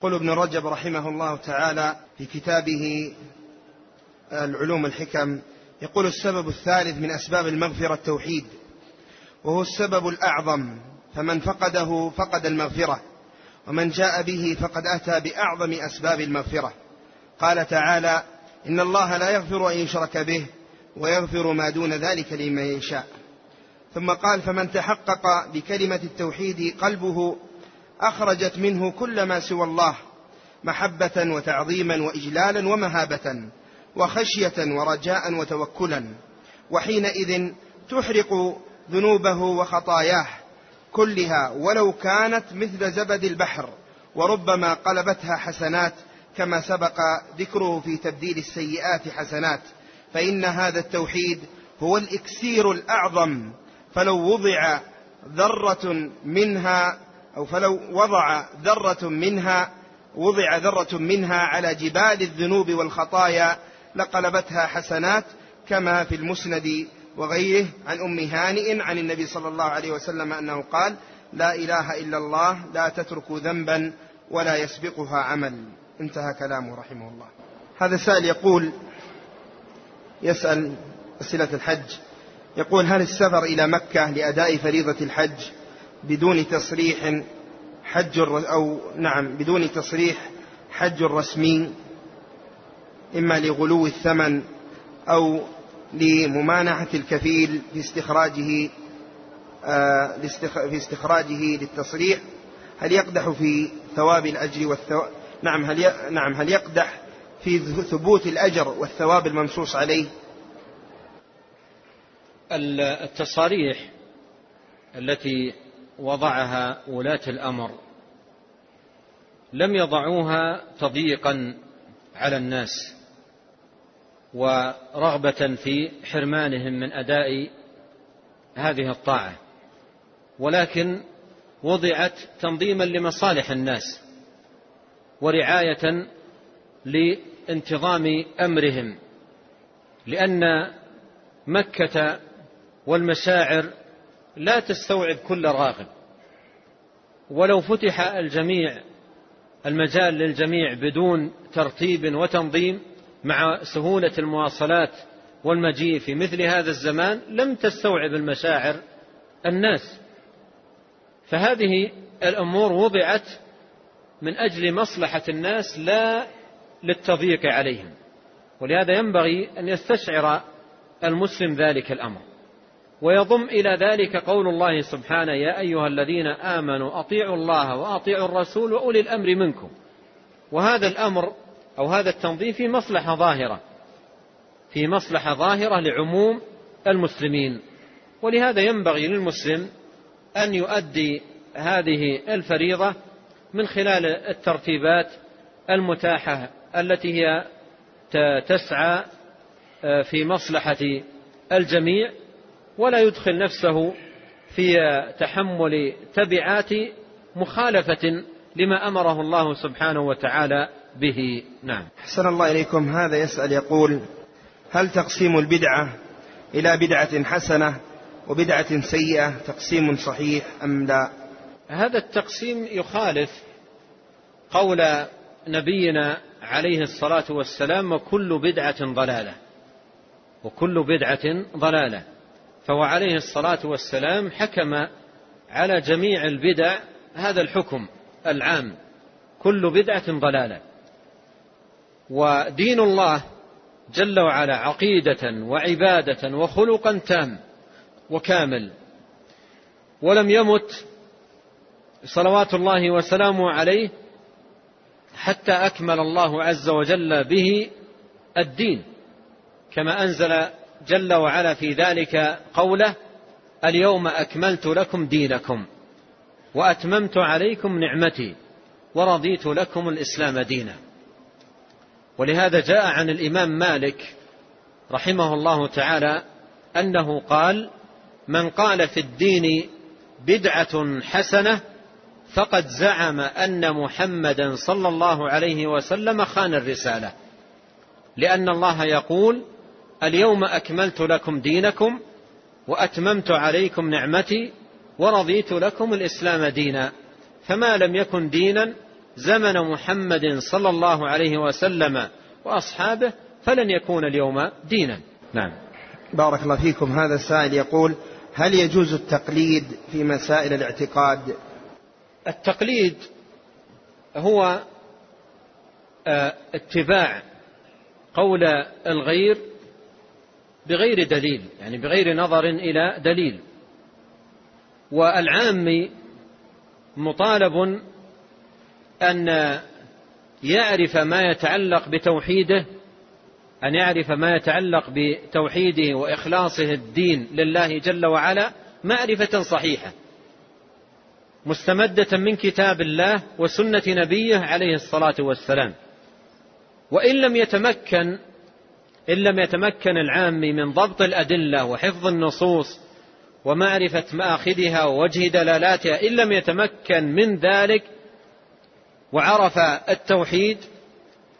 يقول ابن رجب رحمه الله تعالى في كتابه العلوم الحكم يقول السبب الثالث من أسباب المغفرة التوحيد وهو السبب الأعظم فمن فقده فقد المغفرة ومن جاء به فقد أتى بأعظم أسباب المغفرة. قال تعالى إن الله لا يغفر أن يشرك به ويغفر ما دون ذلك لمن يشاء. ثم قال فمن تحقق بكلمة التوحيد قلبه أخرجت منه كل ما سوى الله محبة وتعظيما وإجلالا ومهابة وخشية ورجاء وتوكلا. وحينئذ تحرق ذنوبه وخطاياه كلها ولو كانت مثل زبد البحر وربما قلبتها حسنات كما سبق ذكره في تبديل السيئات حسنات. فإن هذا التوحيد هو الإكسير الأعظم فلو وضع ذرة منها أو فلو وضع ذرة منها وضع ذرة منها على جبال الذنوب والخطايا لقلبتها حسنات كما في المسند وغيره عن أم هانئ عن النبي صلى الله عليه وسلم أنه قال لا إله إلا الله لا تترك ذنبا ولا يسبقها عمل. انتهى كلامه رحمه الله. هذا سائل يقول يسأل أسئلة الحج يقول هل السفر إلى مكة لأداء فريضة الحج بدون تصريح حج أو نعم بدون تصريح حج رسمي إما لغلو الثمن أو لممانعة الكفيل في استخراجه آه، في استخراجه للتصريح. هل يقدح في ثواب الأجر والثواب نعم هل نعم هل يقدح في ثبوت الأجر والثواب المنصوص عليه؟ التصاريح التي وضعها ولاة الأمر. لم يضعوها تضييقا على الناس ورغبة في حرمانهم من أداء هذه الطاعة. ولكن وضعت تنظيما لمصالح الناس ورعاية لانتظام أمرهم لأن مكة والمشاعر لا تستوعب كل راغب. ولو فتح الجميع المجال للجميع بدون ترتيب وتنظيم مع سهولة المواصلات والمجيء في مثل هذا الزمان لم تستوعب المشاعر الناس. فهذه الأمور وضعت من أجل مصلحة الناس لا للتضييق عليهم. ولهذا ينبغي أن يستشعر المسلم ذلك الأمر. ويضم إلى ذلك قول الله سبحانه يا أيها الذين آمنوا أطيعوا الله وأطيعوا الرسول وأولي الأمر منكم. وهذا الأمر أو هذا التنظيم في مصلحة ظاهرة في مصلحة ظاهرة لعموم المسلمين. ولهذا ينبغي للمسلم أن يؤدي هذه الفريضة من خلال الترتيبات المتاحة التي هي تسعى في مصلحة الجميع. ولا يدخل نفسه في تحمل تبعات مخالفة لما أمره الله سبحانه وتعالى به. نعم. حسن الله إليكم. هذا يسأل يقول هل تقسيم البدعة إلى بدعة حسنة وبدعة سيئة تقسيم صحيح أم لا؟ هذا التقسيم يخالف قول نبينا عليه الصلاة والسلام وكل بدعة ضلالة. وكل بدعة ضلالة. فهو عليه الصلاة والسلام حكم على جميع البدع هذا الحكم العام. كل بدعة ضلالة. ودين الله جل وعلا عقيدة وعبادة وخلقا تام وكامل. ولم يمت صلوات الله وسلامه عليه حتى أكمل الله عز وجل به الدين. كما أنزل جل وعلا في ذلك قوله اليوم أكملت لكم دينكم وأتممت عليكم نعمتي ورضيت لكم الإسلام دينا. ولهذا جاء عن الإمام مالك رحمه الله تعالى أنه قال من قال في الدين بدعة حسنة فقد زعم أن محمدا صلى الله عليه وسلم خان الرسالة لأن الله يقول اليوم أكملت لكم دينكم وأتممت عليكم نعمتي ورضيت لكم الإسلام دينا. فما لم يكن دينا زمن محمد صلى الله عليه وسلم وأصحابه فلن يكون اليوم دينا. نعم. بارك الله فيكم. هذا السائل يقول هل يجوز التقليد في مسائل الاعتقاد؟ التقليد هو آه، اتباع قول الغير بغير دليل يعني بغير نظر إلى دليل. والعام مطالب أن يعرف ما يتعلق بتوحيده أن يعرف ما يتعلق بتوحيده وإخلاصه الدين لله جل وعلا معرفة صحيحة مستمدة من كتاب الله وسنة نبيه عليه الصلاة والسلام. وإن لم يتمكن إن لم يتمكن العام من ضبط الأدلة وحفظ النصوص ومعرفة مآخذها ووجه دلالاتها إن لم يتمكن من ذلك وعرف التوحيد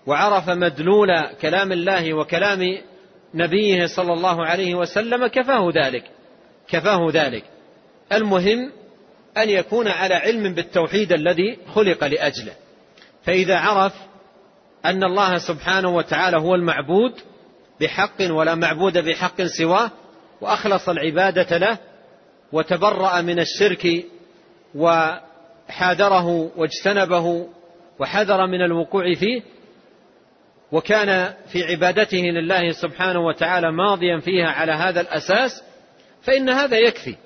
وعرف مدلول كلام الله وكلام نبيه صلى الله عليه وسلم كفاه ذلك كفاه ذلك. المهم أن يكون على علم بالتوحيد الذي خلق لأجله. فإذا عرف أن الله سبحانه وتعالى هو المعبود بحق ولا معبود بحق سواه وأخلص العبادة له وتبرأ من الشرك وحاذره واجتنبه وحذر من الوقوع فيه وكان في عبادته لله سبحانه وتعالى ماضيا فيها على هذا الأساس فإن هذا يكفي.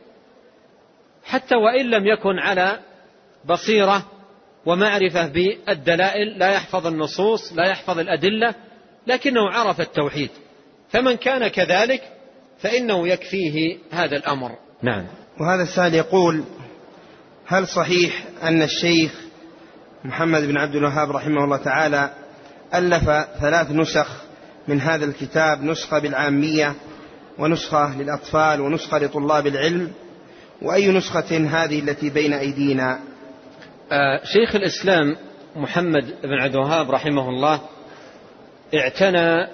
حتى وإن لم يكن على بصيرة ومعرفة بالدلائل لا يحفظ النصوص لا يحفظ الأدلة لكنه عرف التوحيد. فمن كان كذلك فإنه يكفيه هذا الأمر. نعم. وهذا السائل يقول هل صحيح أن الشيخ محمد بن عبد الوهاب رحمه الله تعالى ألف ثلاث نسخ من هذا الكتاب نسخة بالعامية ونسخة للأطفال ونسخة لطلاب العلم؟ وأي نسخة هذه التي بين أيدينا؟ آه شيخ الإسلام محمد بن عبد الوهاب رحمه الله اعتنى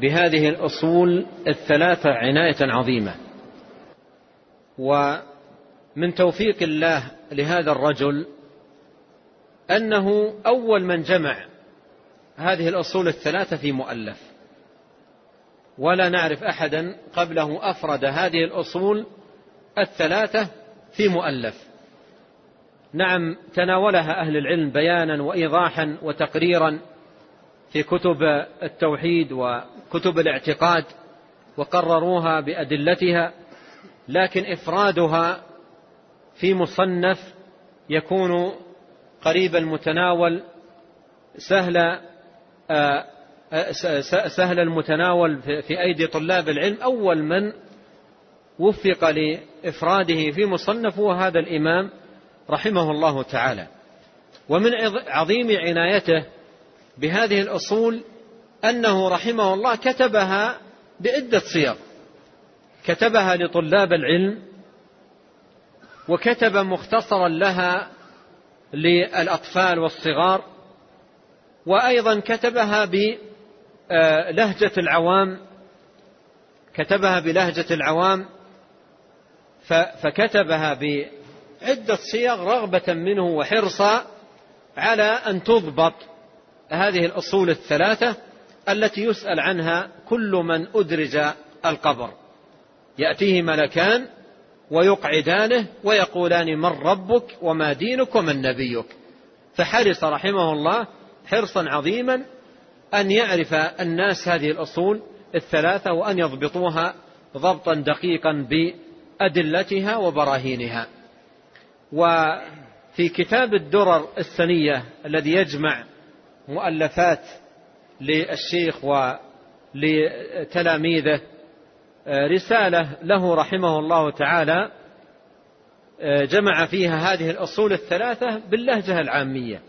بهذه الأصول الثلاثة عناية عظيمة. ومن توفيق الله لهذا الرجل أنه أول من جمع هذه الأصول الثلاثة في مؤلف. ولا نعرف أحدا قبله أفرد هذه الأصول الثلاثة في مؤلف. نعم تناولها أهل العلم بيانا وإيضاحا وتقريرا في كتب التوحيد وكتب الاعتقاد وقرروها بأدلتها لكن إفرادها في مصنف يكون قريب المتناول سهل آه، سهل المتناول في أيدي طلاب العلم. أول من وفق لإفراده في مصنف هو هذا الإمام رحمه الله تعالى. ومن عظيم عنايته بهذه الأصول أنه رحمه الله كتبها بعدة صيغ. كتبها لطلاب العلم وكتب مختصرا لها للأطفال والصغار وأيضا كتبها بلهجة العوام. كتبها بلهجة العوام فكتبها بعدة صيغ رغبة منه وحرصا على أن تضبط. هذه الأصول الثلاثة التي يسأل عنها كل من أدرج القبر. يأتيه ملكان ويقعدانه ويقولان من ربك وما دينك ومن نبيك. فحرص رحمه الله حرصا عظيما أن يعرف الناس هذه الأصول الثلاثة وأن يضبطوها ضبطا دقيقا بأدلتها وبراهينها. وفي كتاب الدرر السنية الذي يجمع مؤلفات للشيخ ولتلاميذه. رسالة له رحمه الله تعالى جمع فيها هذه الأصول الثلاثة باللهجة العامية.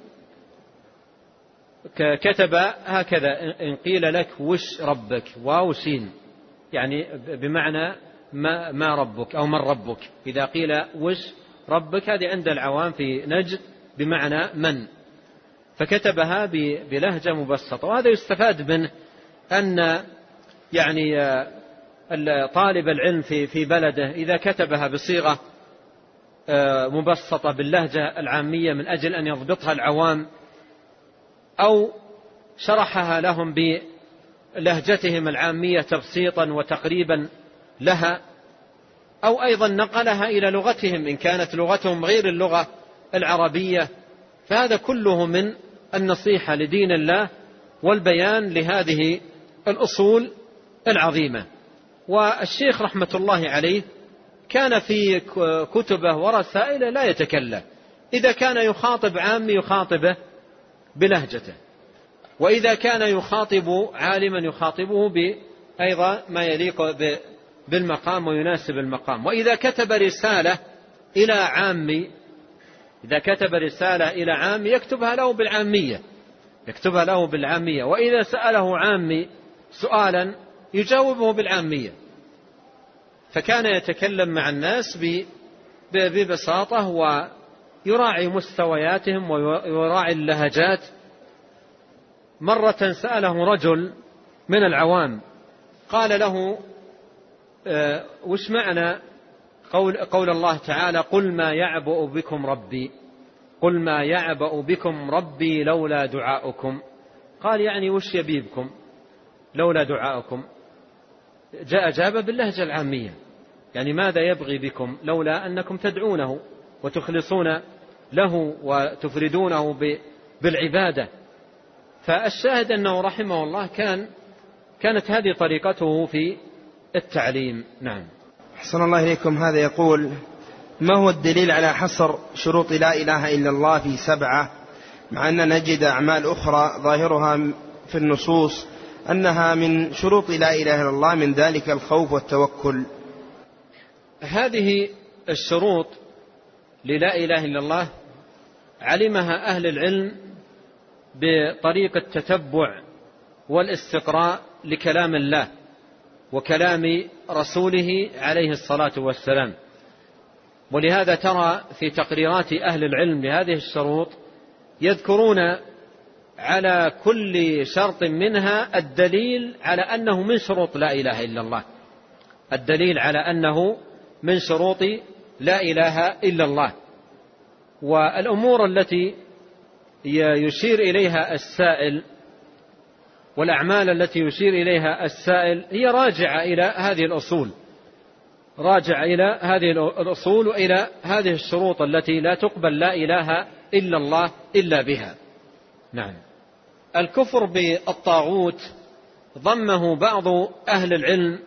كتب هكذا إن قيل لك وش ربك؟ واو سين. يعني بمعنى ما, ما ربك أو من ربك. إذا قيل وش ربك هذه عند العوام في نجد بمعنى من. فكتبها بلهجة مبسطة وهذا يستفاد منه أن يعني طالب العلم في في بلده إذا كتبها بصيغة آه، مبسطة باللهجة العامية من أجل أن يضبطها العوام أو شرحها لهم بلهجتهم العامية تبسيطا وتقريبا لها أو أيضا نقلها إلى لغتهم إن كانت لغتهم غير اللغة العربية فهذا كله من النصيحة لدين الله والبيان لهذه الأصول العظيمة. والشيخ رحمة الله عليه كان في كتبه ورسائله لا يتكلم. إذا كان يخاطب عامي يخاطبه بلهجته. وإذا كان يخاطب عالما يخاطبه بأيضا ما يليق بالمقام ويناسب المقام. وإذا كتب رسالة إلى عامي إذا كتب رسالة إلى عامي يكتبها له بالعامية. يكتبها له بالعامية. وإذا سأله عامي سؤالا يجاوبه بالعامية. فكان يتكلم مع الناس ببساطة ويراعي مستوياتهم ويراعي اللهجات. مرة سأله رجل من العوام قال له آه، وش معنى قول, قول الله تعالى قل ما يعبأ بكم ربي قل ما يعبأ بكم ربي لولا دعاؤكم قال يعني وش يبي بكم لولا دعاؤكم جاء أجاب باللهجة العامية يعني ماذا يبغي بكم لولا أنكم تدعونه وتخلصون له وتفردونه بالعبادة فالشاهد أنه رحمه الله كان كانت هذه طريقته في التعليم. نعم. حسن الله إليكم. هذا يقول ما هو الدليل على حصر شروط لا إله إلا الله في سبعة؟ مع أن نجد أعمال أخرى ظاهرها في النصوص أنها من شروط لا إله إلا الله من ذلك الخوف والتوكل. هذه الشروط للا إله إلا الله علمها أهل العلم بطريق التتبع والاستقراء لكلام الله. وكلام رسوله عليه الصلاة والسلام. ولهذا ترى في تقريرات أهل العلم لهذه الشروط يذكرون على كل شرط منها الدليل على أنه من شروط لا إله إلا الله. الدليل على أنه من شروط لا إله إلا الله. والأمور التي يشير إليها السائل والأعمال التي يشير إليها السائل هي راجعة إلى هذه الأصول. راجع إلى هذه الأصول وإلى هذه الشروط التي لا تقبل لا إله إلا الله إلا بها. نعم. الكفر بالطاغوت ضمه بعض أهل العلم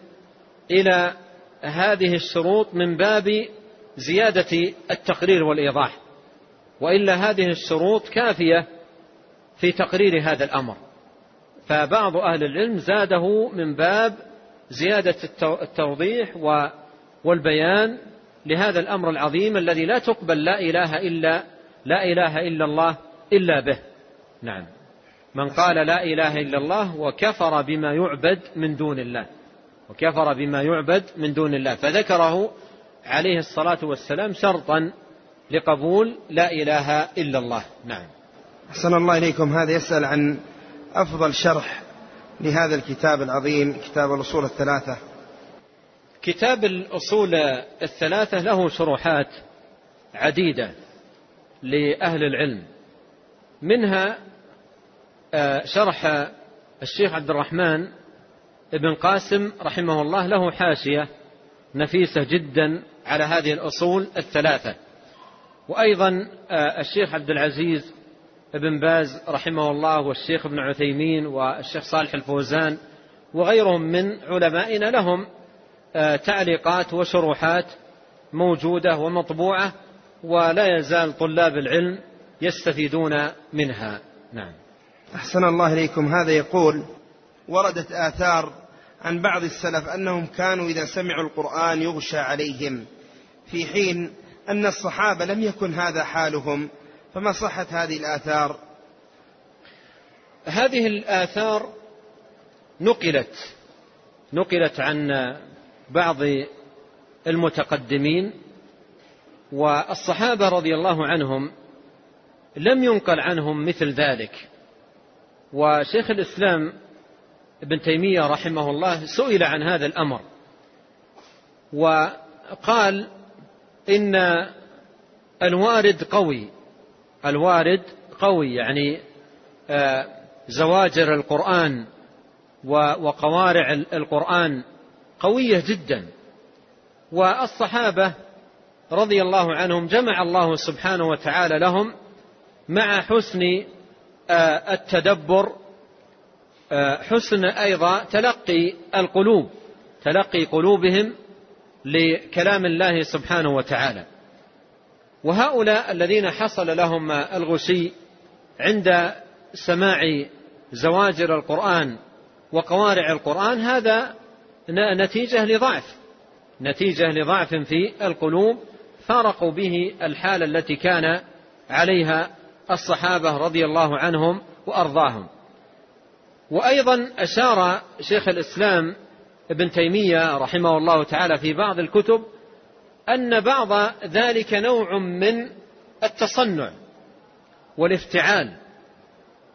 إلى هذه الشروط من باب زيادة التقرير والإيضاح وإلا هذه الشروط كافية في تقرير هذا الأمر. فبعض أهل العلم زاده من باب زيادة التوضيح والبيان لهذا الأمر العظيم الذي لا تقبل لا إله إلا لا إله إلا الله إلا به. نعم. من قال لا إله إلا الله وكفر بما يعبد من دون الله. وكفر بما يعبد من دون الله. فذكره عليه الصلاة والسلام شرطا لقبول لا إله إلا الله. نعم. أحسن الله إليكم. هذا يسأل عن أفضل شرح لهذا الكتاب العظيم كتاب الأصول الثلاثة. كتاب الأصول الثلاثة له شروحات عديدة لأهل العلم. منها آه، شرح الشيخ عبد الرحمن ابن قاسم رحمه الله له حاشية نفيسة جدا على هذه الأصول الثلاثة. وأيضا آه، الشيخ عبد العزيز ابن باز رحمه الله والشيخ ابن عثيمين والشيخ صالح الفوزان وغيرهم من علمائنا لهم آه، تعليقات وشروحات موجودة ومطبوعة ولا يزال طلاب العلم يستفيدون منها. نعم. أحسن الله إليكم. هذا يقول وردت آثار عن بعض السلف أنهم كانوا إذا سمعوا القرآن يغشى عليهم في حين أن الصحابة لم يكن هذا حالهم. فما صحة هذه الآثار؟ هذه الآثار نقلت نقلت عن بعض المتقدمين والصحابة رضي الله عنهم لم ينقل عنهم مثل ذلك. وشيخ الإسلام ابن تيمية رحمه الله سئل عن هذا الأمر وقال إن الوارد قوي الوارد قوي يعني زواجر القرآن وقوارع القرآن قوية جدا. والصحابة رضي الله عنهم جمع الله سبحانه وتعالى لهم مع حسن التدبر حسن أيضا تلقي القلوب تلقي قلوبهم لكلام الله سبحانه وتعالى. وهؤلاء الذين حصل لهم الغشي عند سماع زواجر القرآن وقوارع القرآن هذا نتيجة لضعف نتيجة لضعف في القلوب فارقوا به الحالة التي كان عليها الصحابة رضي الله عنهم وأرضاهم. وأيضا أشار شيخ الإسلام ابن تيمية رحمه الله تعالى في بعض الكتب أن بعض ذلك نوع من التصنع والافتعال.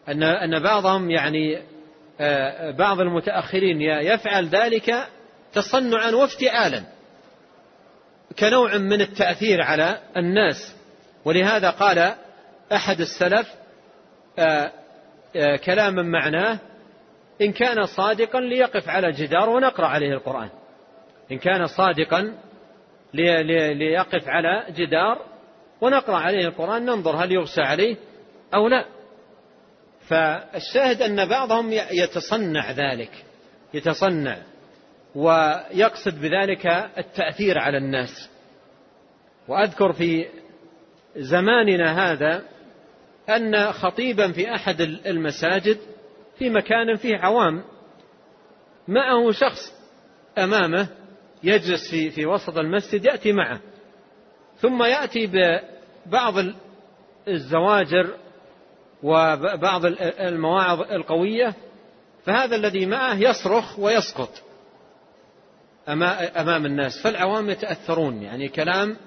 أن أن بعضهم يعني آه، بعض المتأخرين يفعل ذلك تصنعا وافتعالا كنوع من التأثير على الناس. ولهذا قال أحد السلف آه، آه، كلاما معناه إن كان صادقا ليقف على جدار ونقرأ عليه القرآن. إن كان صادقا ليقف على جدار ونقرأ عليه القرآن ننظر هل يغشى عليه أو لا. فالشاهد أن بعضهم يتصنع ذلك يتصنع ويقصد بذلك التأثير على الناس. وأذكر في زماننا هذا أن خطيبا في أحد المساجد في مكان فيه عوام معه شخص أمامه يجلس في في وسط المسجد يأتي معه. ثم يأتي ببعض الزواجر وبعض المواعظ القوية فهذا الذي معه يصرخ ويسقط أمام الناس. فالعوام يتأثرون يعني كلام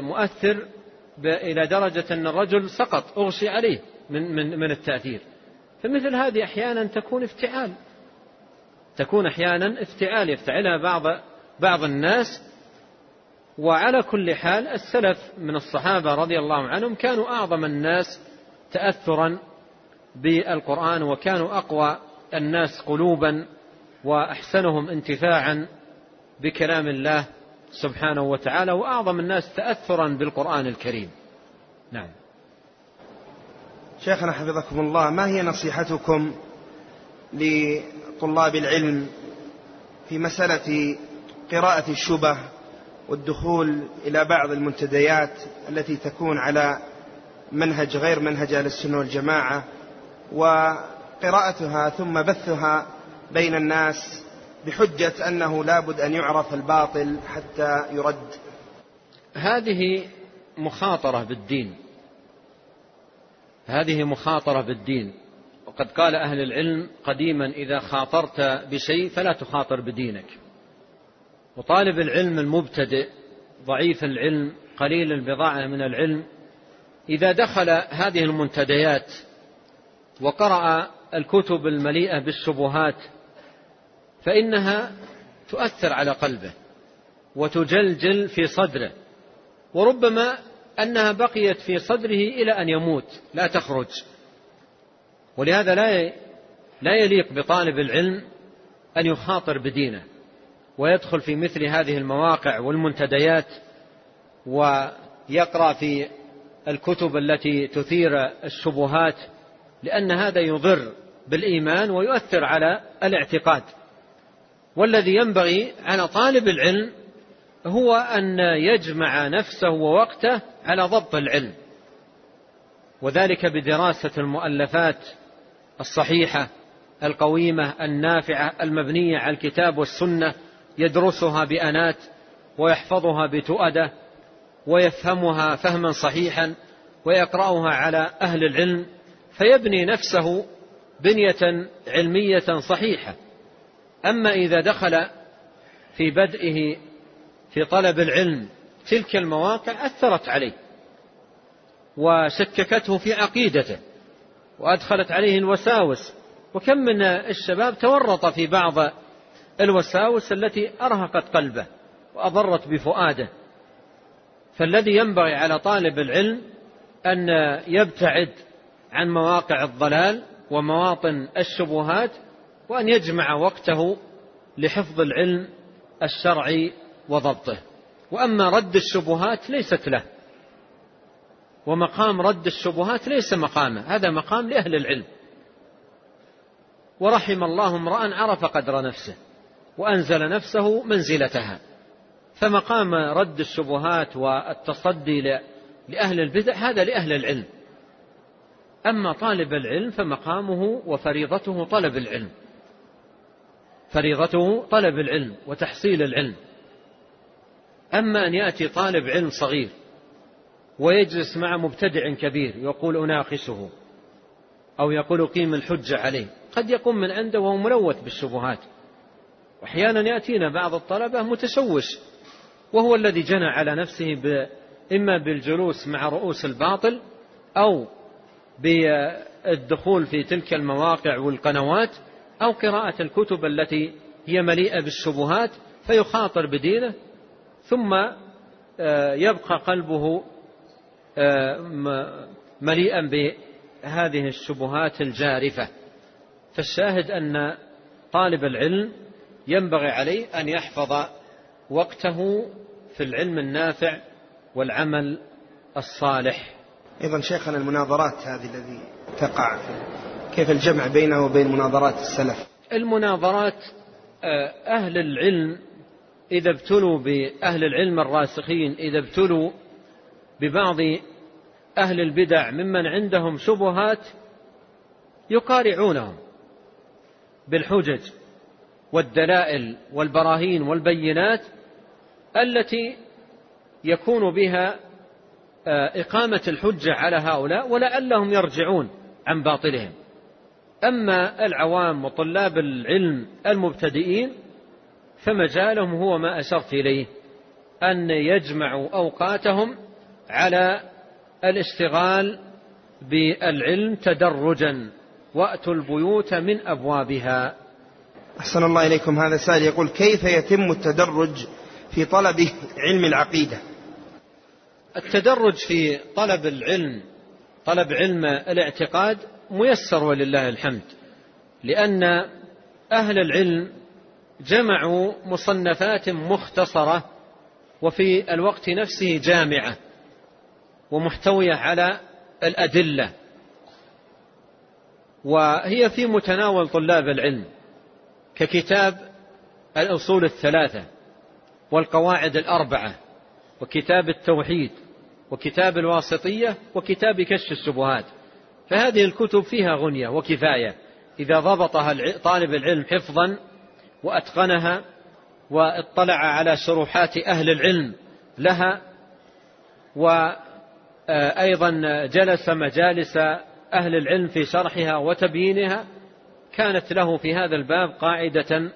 مؤثر إلى درجة أن الرجل سقط أغشي عليه من, من, من التأثير. فمثل هذه أحيانا تكون افتعال. تكون أحيانا افتعال يفتعلها بعض بعض الناس. وعلى كل حال السلف من الصحابة رضي الله عنهم كانوا أعظم الناس تأثرا بالقرآن وكانوا أقوى الناس قلوبا وأحسنهم انتفاعا بكلام الله سبحانه وتعالى وأعظم الناس تأثرا بالقرآن الكريم. نعم. شيخنا حفظكم الله ما هي نصيحتكم لطلاب العلم في مسألة قراءة الشبه والدخول إلى بعض المنتديات التي تكون على منهج غير منهج أهل السنة والجماعة وقراءتها ثم بثها بين الناس بحجة أنه لابد أن يعرف الباطل حتى يرد. هذه مخاطرة بالدين. هذه مخاطرة بالدين. وقد قال أهل العلم قديما إذا خاطرت بشيء فلا تخاطر بدينك. وطالب العلم المبتدئ ضعيف العلم قليل البضاعة من العلم إذا دخل هذه المنتديات وقرأ الكتب المليئة بالشبهات فإنها تؤثر على قلبه وتجلجل في صدره. وربما أنها بقيت في صدره إلى أن يموت لا تخرج. ولهذا لا لا يليق بطالب العلم أن يخاطر بدينه ويدخل في مثل هذه المواقع والمنتديات ويقرأ في الكتب التي تثير الشبهات لأن هذا يضر بالإيمان ويؤثر على الاعتقاد. والذي ينبغي على طالب العلم هو أن يجمع نفسه ووقته على ضبط العلم وذلك بدراسة المؤلفات الصحيحة القويمة النافعة المبنية على الكتاب والسنة يدرسها بأنات ويحفظها بتؤدة ويفهمها فهما صحيحا ويقرأها على أهل العلم فيبني نفسه بنية علمية صحيحة. أما إذا دخل في بدئه في طلب العلم تلك المواقع أثرت عليه وشككته في عقيدته. وأدخلت عليه الوساوس وكم من الشباب تورط في بعض الوساوس التي أرهقت قلبه وأضرت بفؤاده. فالذي ينبغي على طالب العلم أن يبتعد عن مواقع الضلال ومواطن الشبهات وأن يجمع وقته لحفظ العلم الشرعي وضبطه. وأما رد الشبهات ليست له. ومقام رد الشبهات ليس مقامه هذا مقام لأهل العلم. ورحم الله امرأ عرف قدر نفسه وأنزل نفسه منزلتها. فمقام رد الشبهات والتصدي لأهل البدع هذا لأهل العلم. أما طالب العلم فمقامه وفريضته طلب العلم. فريضته طلب العلم وتحصيل العلم. أما أن يأتي طالب علم صغير ويجلس مع مبتدع كبير يقول أناقشه أو يقول قيم الحجة عليه. قد يقوم من عنده وهو ملوث بالشبهات. وأحيانا يأتينا بعض الطلبة متشوش وهو الذي جنى على نفسه إما بالجلوس مع رؤوس الباطل أو بالدخول في تلك المواقع والقنوات أو قراءة الكتب التي هي مليئة بالشبهات فيخاطر بدينه ثم آه، يبقى قلبه مليئا بهذه الشبهات الجارفة. فالشاهد أن طالب العلم ينبغي عليه أن يحفظ وقته في العلم النافع والعمل الصالح. أيضا شيخنا المناظرات هذه الذي تقع كيف الجمع بينه وبين مناظرات السلف؟ المناظرات آه، أهل العلم إذا ابتلوا بأهل العلم الراسخين إذا ابتلوا ببعض أهل البدع ممن عندهم شبهات يقارعونهم بالحجج والدلائل والبراهين والبينات التي يكون بها آه، إقامة الحجة على هؤلاء ولعلهم يرجعون عن باطلهم. أما العوام وطلاب العلم المبتدئين فمجالهم هو ما أشرت إليه أن يجمعوا أوقاتهم على الاشتغال بالعلم تدرجا وأتوا البيوت من أبوابها. أحسن الله إليكم. هذا سائل يقول كيف يتم التدرج في طلب علم العقيدة؟ التدرج في طلب العلم طلب علم الاعتقاد ميسر ولله الحمد لأن أهل العلم جمعوا مصنفات مختصرة وفي الوقت نفسه جامعة. ومحتوية على الأدلة. وهي في متناول طلاب العلم ككتاب الأصول الثلاثة والقواعد الأربعة وكتاب التوحيد وكتاب الواسطية وكتاب كشف الشبهات. فهذه الكتب فيها غنية وكفاية. إذا ضبطها طالب العلم حفظا وأتقنها وإطلع على شروحات أهل العلم لها وأيضا جلس مجالس أهل العلم في شرحها وتبيينها. كانت له في هذا الباب قاعدة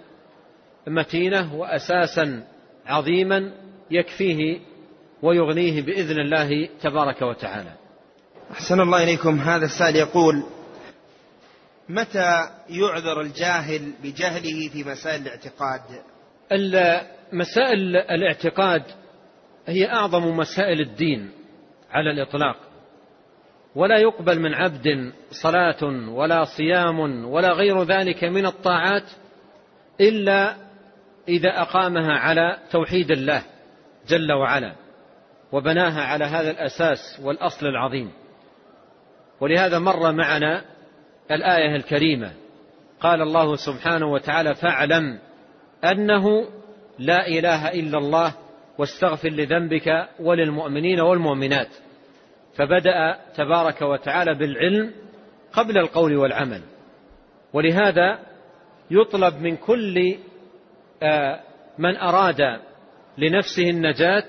متينة وأساسا عظيما يكفيه ويغنيه بإذن الله تبارك وتعالى. أحسن الله إليكم. هذا السائل يقول متى يعذر الجاهل بجهله في مسائل الاعتقاد؟ مسائل الاعتقاد هي أعظم مسائل الدين. على الإطلاق. ولا يقبل من عبد صلاة ولا صيام ولا غير ذلك من الطاعات إلا إذا أقامها على توحيد الله جل وعلا وبناها على هذا الأساس والأصل العظيم. ولهذا مر معنا الآية الكريمة. قال الله سبحانه وتعالى فاعلم أنه لا إله إلا الله واستغفر لذنبك وللمؤمنين والمؤمنات. فبدأ تبارك وتعالى بالعلم قبل القول والعمل. ولهذا يطلب من كل آه، من أراد لنفسه النجاة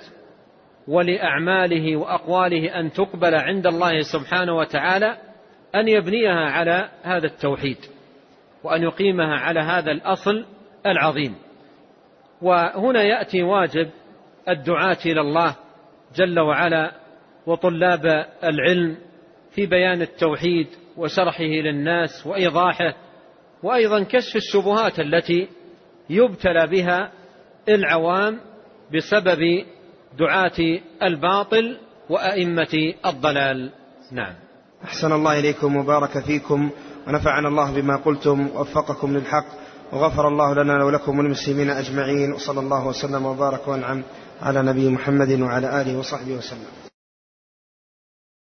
ولأعماله وأقواله أن تقبل عند الله سبحانه وتعالى أن يبنيها على هذا التوحيد وأن يقيمها على هذا الأصل العظيم. وهنا يأتي واجب الدعاة إلى الله جل وعلا وطلاب العلم في بيان التوحيد وشرحه للناس وإيضاحه وأيضا كشف الشبهات التي يبتلى بها العوام بسبب دعاة الباطل وأئمة الضلال. نعم. أحسن الله إليكم وبارك فيكم ونفعنا الله بما قلتم ووفقكم للحق وغفر الله لنا ولكم والمسلمين أجمعين وصلى الله وسلم وبارك وأنعم على نبي محمد وعلى آله وصحبه وسلم.